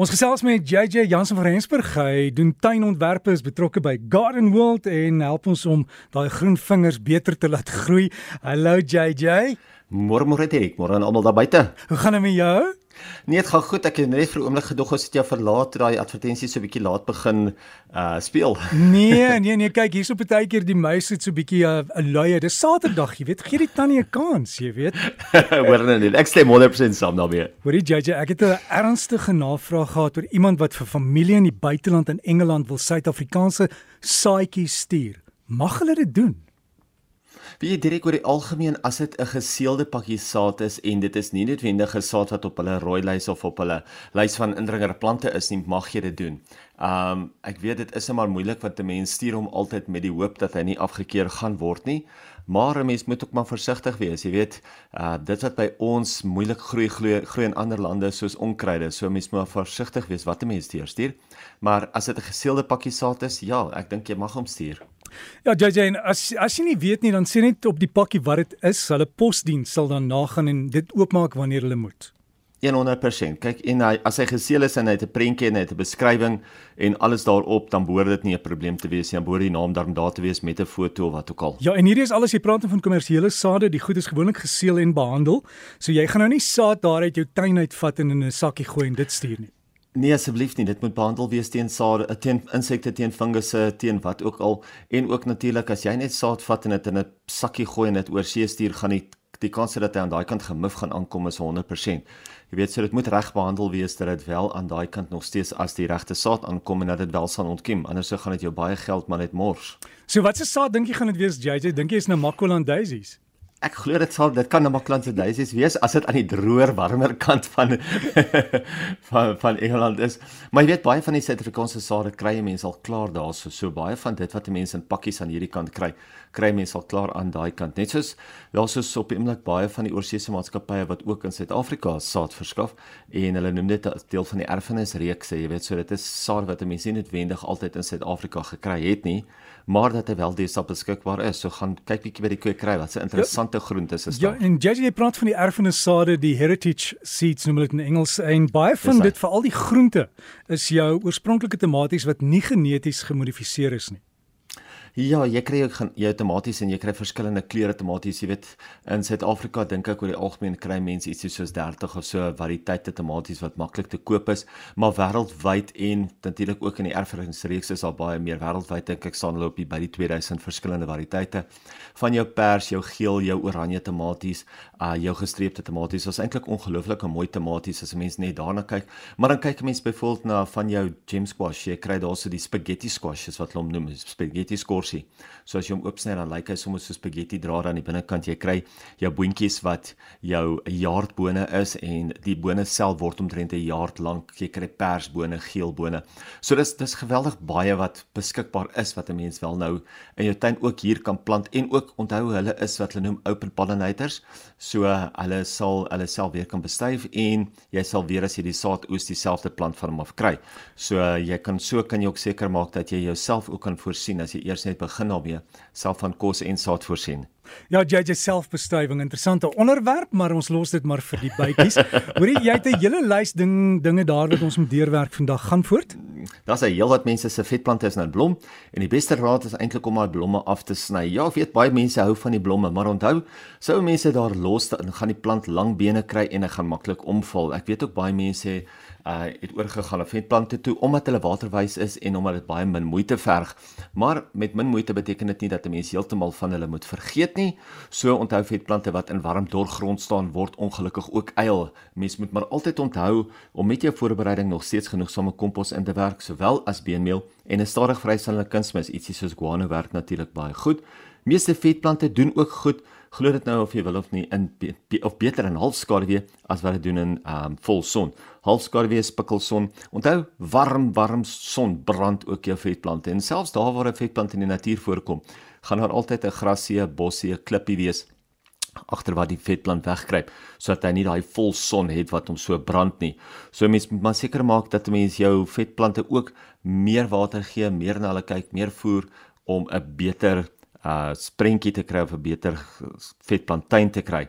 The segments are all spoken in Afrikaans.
Ons gesels met JJ Jansen van Rensburg. Hy doen tuinontwerpe, is betrokke by Garden World en help ons om daai groen vingers beter te laat groei. Hallo JJ. Môre môre Dirk, môre aan almal daar buite. Hoe gaan dit met jou? Nee, dit gaan goed. Ek het net vir 'n oomblik gedog ons het jou verlaat daai advertensies so 'n bietjie laat begin uh speel. Nee, nee, nee, kyk hierso baie keer die muis het so 'n bietjie 'n uh, luie. Dis Saterdag, jy weet, gee die tannie 'n kans, jy weet. Hoor net nie. Ek stem 100% saam daarmee. Hoorie JJ, ek het 'n ernstige navraag gehad oor iemand wat vir familie in die buiteland in Engeland wil Suid-Afrikaanse saaitjies stuur. Mag hulle dit doen? Wie direk oor die algemeen as dit 'n geseelde pakkie saad is en dit is nie noodwendig 'n saad wat op hulle rooi lys of op hulle lys van indringerplante is nie, mag jy dit doen. Um ek weet dit is net maar moeilik want 'n mens stuur hom altyd met die hoop dat hy nie afgekeur gaan word nie. Maar 'n mens moet ook maar versigtig wees. Jy weet, uh dit wat by ons moeilik groei groei, groei in ander lande soos onkruide. So mens moet versigtig wees wat 'n mens stuur. Maar as dit 'n geseelde pakkie saad is, ja, ek dink jy mag hom stuur. Ja, JJ, as as jy nie weet nie, dan sê net op die pakkie wat dit is. Hulle posdiens sal dan nagaan en dit oopmaak wanneer hulle moet. 100%. Kyk, en hy as hy geseël is en hy het 'n prentjie en hy het 'n beskrywing en alles daarop, dan behoort dit nie 'n probleem te wees nie. Dan behoort die naam daarin daar te wees met 'n foto of wat ook al. Ja, en hierdie is alles jy praat van kommersiële sade, die goed is gewoonlik geseël en behandel. So jy gaan nou nie saad daar uit jou tuin uitvat en in 'n sakkie gooi en dit stuur nie. Nee asseblief nie, dit moet behandel wees teen saad, teen insekte, teen fungusse, teen wat ook al en ook natuurlik as jy net saad vat en dit in 'n sakkie gooi en dit oor see stuur, gaan die die kans dat hy aan daai kant gemif gaan aankom is 100%. Jy weet, so dit moet reg behandel wees dat dit wel aan daai kant nog steeds as die regte saad aankom en dat dit wel sal ontkiem. Anders sou gaan dit jou baie geld maar net mors. So wat se saad dink jy gaan dit wees, JJ? Dink jy is nou Makolan daisies? Ek glo dit sal dit kan 'n Maklandse daisies wees as dit aan die droër warmer kant van van van Engeland is. Maar jy weet baie van die Suid-Afrikaanse sade kry mense al klaar daarso. So baie van dit wat mense in pakkies aan hierdie kant kry, kry mense al klaar aan daai kant. Net soos daar's so op oomblik baie van die oorsese maatskappye wat ook in Suid-Afrika saad verskaf en hulle noem dit as deel van die erfenisreeks. Jy weet so dit is saad wat mense nie noodwendig altyd in Suid-Afrika gekry het nie maar dat hy wel deesdae beskikbaar is. So gaan kyk bietjie by die kwekery wat se interessante ja, groentes is daar. Ja, en JJ jy praat van die erfenissade, die heritage seeds noem hulle dit in Engels en baie van dit vir al die groente is jou oorspronklike tomaties wat nie geneties gemodifiseer is nie. Ja, jy kry ook jy outomaties en jy kry verskillende kleure tomaties, jy weet. In Suid-Afrika dink ek oor die algemeen kry mense ietsie soos 30 of so variëteite tomaties wat maklik te koop is, maar wêreldwyd en natuurlik ook in die erfenisreeks is daar baie meer wêreldwyd dink ek staan hulle op by die 2000 verskillende variëteite van jou pers, jou geel, jou oranje tomaties, uh jou gestreepte tomaties. Dit is eintlik ongelooflik mooi tomaties as 'n mens net daarna kyk. Maar dan kyk 'n mens byvoorbeeld na van jou gem squash, jy kry daarso die spaghetti squashes wat hulle noem, spaghetti squash borsie. So as jy hom oopsny dan lyk hy sommer so spaghetti draad aan die binnekant. Jy kry jou boontjies wat jou jaardbone is en die bone self word omtrent 'n jaar lank. Jy kry persbone, geelbone. So dis dis geweldig baie wat beskikbaar is wat 'n mens wel nou in jou tuin ook hier kan plant en ook onthou hulle is wat hulle noem open pollinators. So hulle sal hulle self weer kan bestuif en jy sal weer as jy die saad oes dieselfde plant van hom af kry. So jy kan so kan jy ook seker maak dat jy jouself ook kan voorsien as jy eers net begin daarmee self van kos en saad voorsien. Ja, jy jy selfbestuiving, interessante onderwerp, maar ons los dit maar vir die bytjies. Hoorie, jy het 'n hele lys ding dinge daar wat ons moet deurwerk vandag. Gaan voort. Daar's 'n heel wat mense se vetplante is nou blom en die beste raad is eintlik om daai blomme af te sny. Ja, ek weet baie mense hou van die blomme, maar onthou, sou mense daar los dan gaan die plant lang bene kry en hy gaan maklik omval. Ek weet ook baie mense uh het oorgegaan op vetplante toe omdat hulle waterwys is en omdat dit baie min moeite verg. Maar met min moeite beteken dit nie dat 'n mens heeltemal van hulle moet vergeet nie. So onthou vetplante wat in warm dorgrond staan word ongelukkig ook eil. Mens moet maar altyd onthou om met jou voorbereiding nog steeds genoegsame kompos in te werk, sowel as beenmeel en 'n stadig vrystellende kunsmis, ietsie soos guano werk natuurlik baie goed. Meeste vetplante doen ook goed glo dit nou of jy wil of nie in of beter in halfskaduwee as wat dit doen in um volson. Halfskaduwee spikkelson. Onthou, warm warm son brand ook jou vetplante en selfs daar waar 'n vetplant in die natuur voorkom, gaan daar altyd 'n grasie, bossie, 'n klippie wees agter wat die vetplant wegkruip sodat hy nie daai vol son het wat hom so brand nie. So mens moet maar seker maak dat 'n mens jou vetplante ook meer water gee, meer na hulle kyk, meer voer om 'n beter uh sprentjie te kry of 'n beter vetplantuin te kry.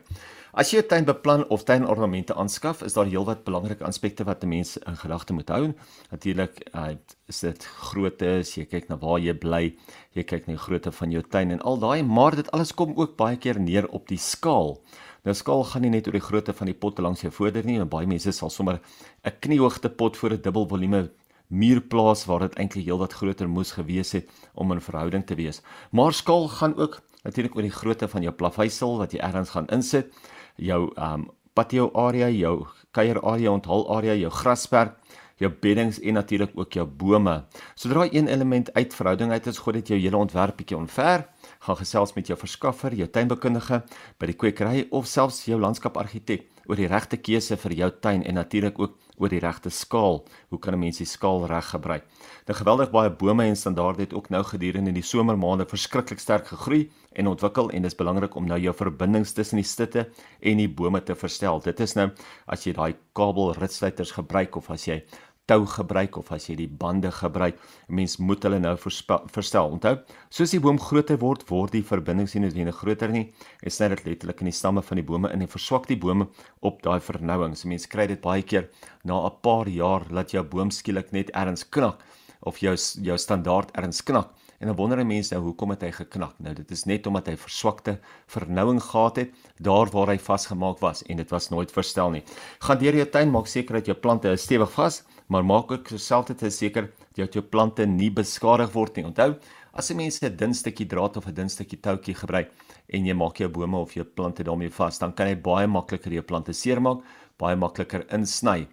As jy 'n tuin beplan of tuinornamente aanskaf, is daar heelwat belangrike aspekte wat 'n mens in gedagte moet hou. Natuurlik, uh, is dit grootte, jy kyk na waar jy bly, jy kyk na die grootte van jou tuin en al daai, maar dit alles kom ook baie keer neer op die skaal. Nou skaal gaan nie net oor die grootte van die pot langs jou voorder nie, en baie mense sal sommer 'n kniehoogte pot vir 'n dubbel volume muurplaas waar dit eintlik heelwat groter moes gewees het om in verhouding te wees. Maar skaal gaan ook natuurlik oor die grootte van jou plaveisel wat jy ergens gaan insit, jou um patio area, jou kuier area, onthul area, jou grasperk, jou beddings en natuurlik ook jou bome. Sodra een element uit verhouding uit is, gooi dit jou hele ontwerp bietjie onver. Gaan gesels met jou verskaffer, jou tuinbekundige, by die kwekery of selfs jou landskapargitek oor die regte keuse vir jou tuin en natuurlik ook oor die regte skaal. Hoe kan 'n mens die skaal reg gebruik? Nou geweldig baie bome en standaarde het ook nou gedurende die somermaande verskriklik sterk gegroei en ontwikkel en dis belangrik om nou jou verbindings tussen die stitte en die bome te verstel. Dit is nou as jy daai kabelritsluiters gebruik of as jy tou gebruik of as jy die bande gebruik, mens moet hulle nou verstel. Onthou, soos die boom groter word, word die verbindings nie noodwendig groter nie. Dit sny dit letterlik in die stamme van die bome in en verswak die bome op daai vernouings. Mense kry dit baie keer na 'n paar jaar dat jou boom skielik net erns knak of jou jou standaard erns knak. En dan wonder mense nou hoekom het hy geknak? Nou dit is net omdat hy verswakte vernouing gehad het daar waar hy vasgemaak was en dit was nooit verstel nie. Gaan deur jou tuin maak seker dat jou plante stewig vas maar maak ook terselfdertyd seker dat jou plante nie beskadig word nie. Onthou, as 'n mens 'n dun stukkie draad of 'n dun stukkie toutjie gebruik en jy maak jou bome of jou plante daarmee vas, dan kan jy baie makliker jou plante seermaak, baie makliker insny.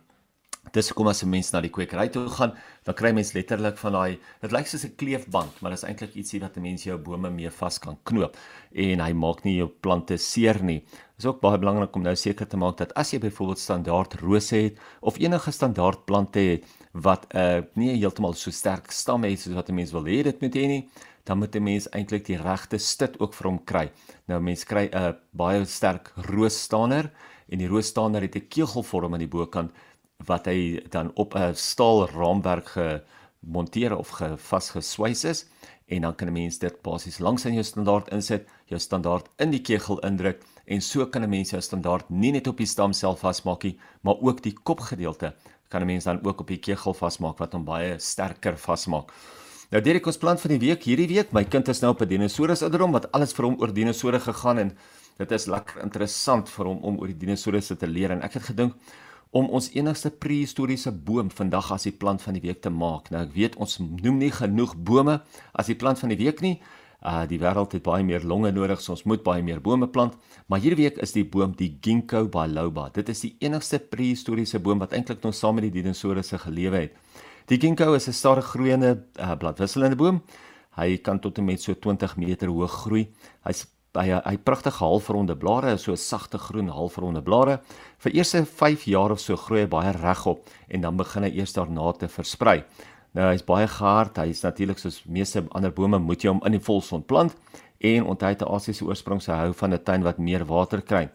Dis hoekom as 'n mens na die kwekery toe gaan, dan kry mens letterlik van daai dit lyk soos 'n kleefband, maar dit is eintlik ietsie wat 'n mens jou bome mee vas kan knoop en hy maak nie jou plante seer nie. Dit is ook baie belangrik om nou seker te maak dat as jy byvoorbeeld standaard rose het of enige standaard plante het wat 'n uh, nie heeltemal so sterk stam het soos wat 'n mens wil hê dit moet hê nie, dan moet 'n mens eintlik die regte stit ook vir hom kry. Nou mense kry 'n uh, baie sterk roosstander en die roosstander het 'n kegelvorm aan die bokant wat hy dan op 'n staal raamwerk gemonteer of gevasgeswys is en dan kan 'n mens dit basies langs in jou standaard insit, jou standaard in die kegel indruk en so kan 'n mens jou standaard nie net op die stam self vasmaak nie, maar ook die kopgedeelte kan 'n mens dan ook op die kegel vasmaak wat hom baie sterker vasmaak. Nou Derek ons plan van die week hierdie week, my kind is nou op 'n dinosourus ouderdom wat alles vir hom oor dinosoure gegaan en dit is lekker interessant vir hom om oor die dinosourusse te leer en ek het gedink om ons enigste prehistoriese boom vandag as die plant van die week te maak. Nou ek weet ons noem nie genoeg bome as die plant van die week nie. Uh die wêreld het baie meer longe nodig, so ons moet baie meer bome plant. Maar hierdie week is die boom die Ginkgo biloba. Dit is die enigste prehistoriese boom wat eintlik nog saam met die dinosourusse gelewe het. Die Ginkgo is 'n stadig groeiende uh, bladwisselende boom. Hy kan tot en met so 20 meter hoog groei. Hy's hy hy pragtige halfronde blare, so sagte groen halfronde blare. Vir eerste 5 jaar of so groei hy baie regop en dan begin hy eers daarna te versprei. Nou hy's baie gehard, hy's natuurlik soos meeste ander bome moet jy hom in die volson plant en onthou te Asiëse oorsprong se hou van 'n tuin wat meer water kry.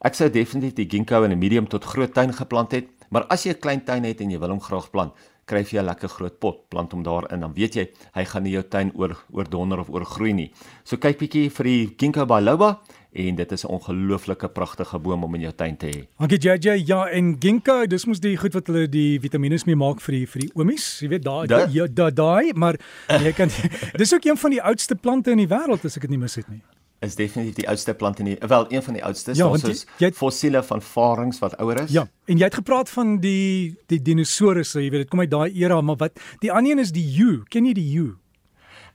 Ek sou definitief die ginkgo in 'n medium tot groot tuin geplant het, maar as jy 'n klein tuin het en jy wil hom graag plant, kry jy 'n lekker groot pot, plant hom daarin, dan weet jy hy gaan nie jou tuin oor oor donder of oorgroei nie. So kyk bietjie vir die Ginkgo biloba en dit is 'n ongelooflike pragtige boom om in jou tuin te hê. Dankie JJ. Ja, en Ginkgo, dis mos die goed wat hulle die vitamiene mee maak vir die vir die oomies. Jy weet daai ja, daai, da, maar jy kan dis ook een van die oudste plante in die wêreld as ek dit nie mis het nie is definitief die oudste plant in die wel een van die oudstes ja, soos het, fossiele van varings wat ouer is. Ja, en jy het gepraat van die die dinosourusse, jy weet dit kom uit daai era, maar wat die ander een is die yew. Ken jy die yew?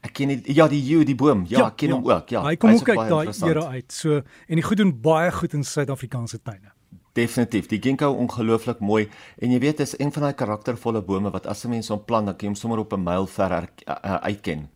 Ek ken die ja, die yew, die boom. Ja, ja ek ken ja. hom ook. Ja. Hy kom ook uit daai era uit. So en die goed doen baie goed in Suid-Afrikaanse tuine. Definitief, die ginkgo ongelooflik mooi en jy weet is een van daai karaktervolle bome wat as 'n mens hom plant dan kan jy hom sommer op 'n myl ver uh, uitken.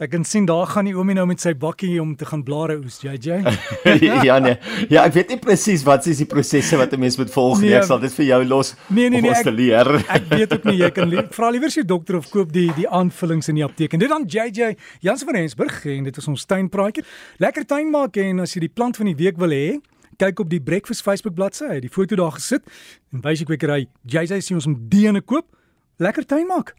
Ek kan sien daar gaan die oomie nou met sy bakkie om te gaan blare oes, JJ. ja nee. Ja, ek weet nie presies wat is die prosesse wat 'n mens moet volg nie. Nee, ek sal dit vir jou los. Nee nee nee. Ek, leer. ek weet ook nie jy kan vra liewer sy dokter of koop die die aanvullings in die apteek. En dit dan JJ Jans van Rensburg en dit is ons tuinpraatjie. Lekker tuin maak en as jy die plant van die week wil hê kyk op die Breakfast Facebook bladsy, hy het die foto daar gesit en wys ek weer hy, jy sê ons moet diene koop, lekker tuin maak.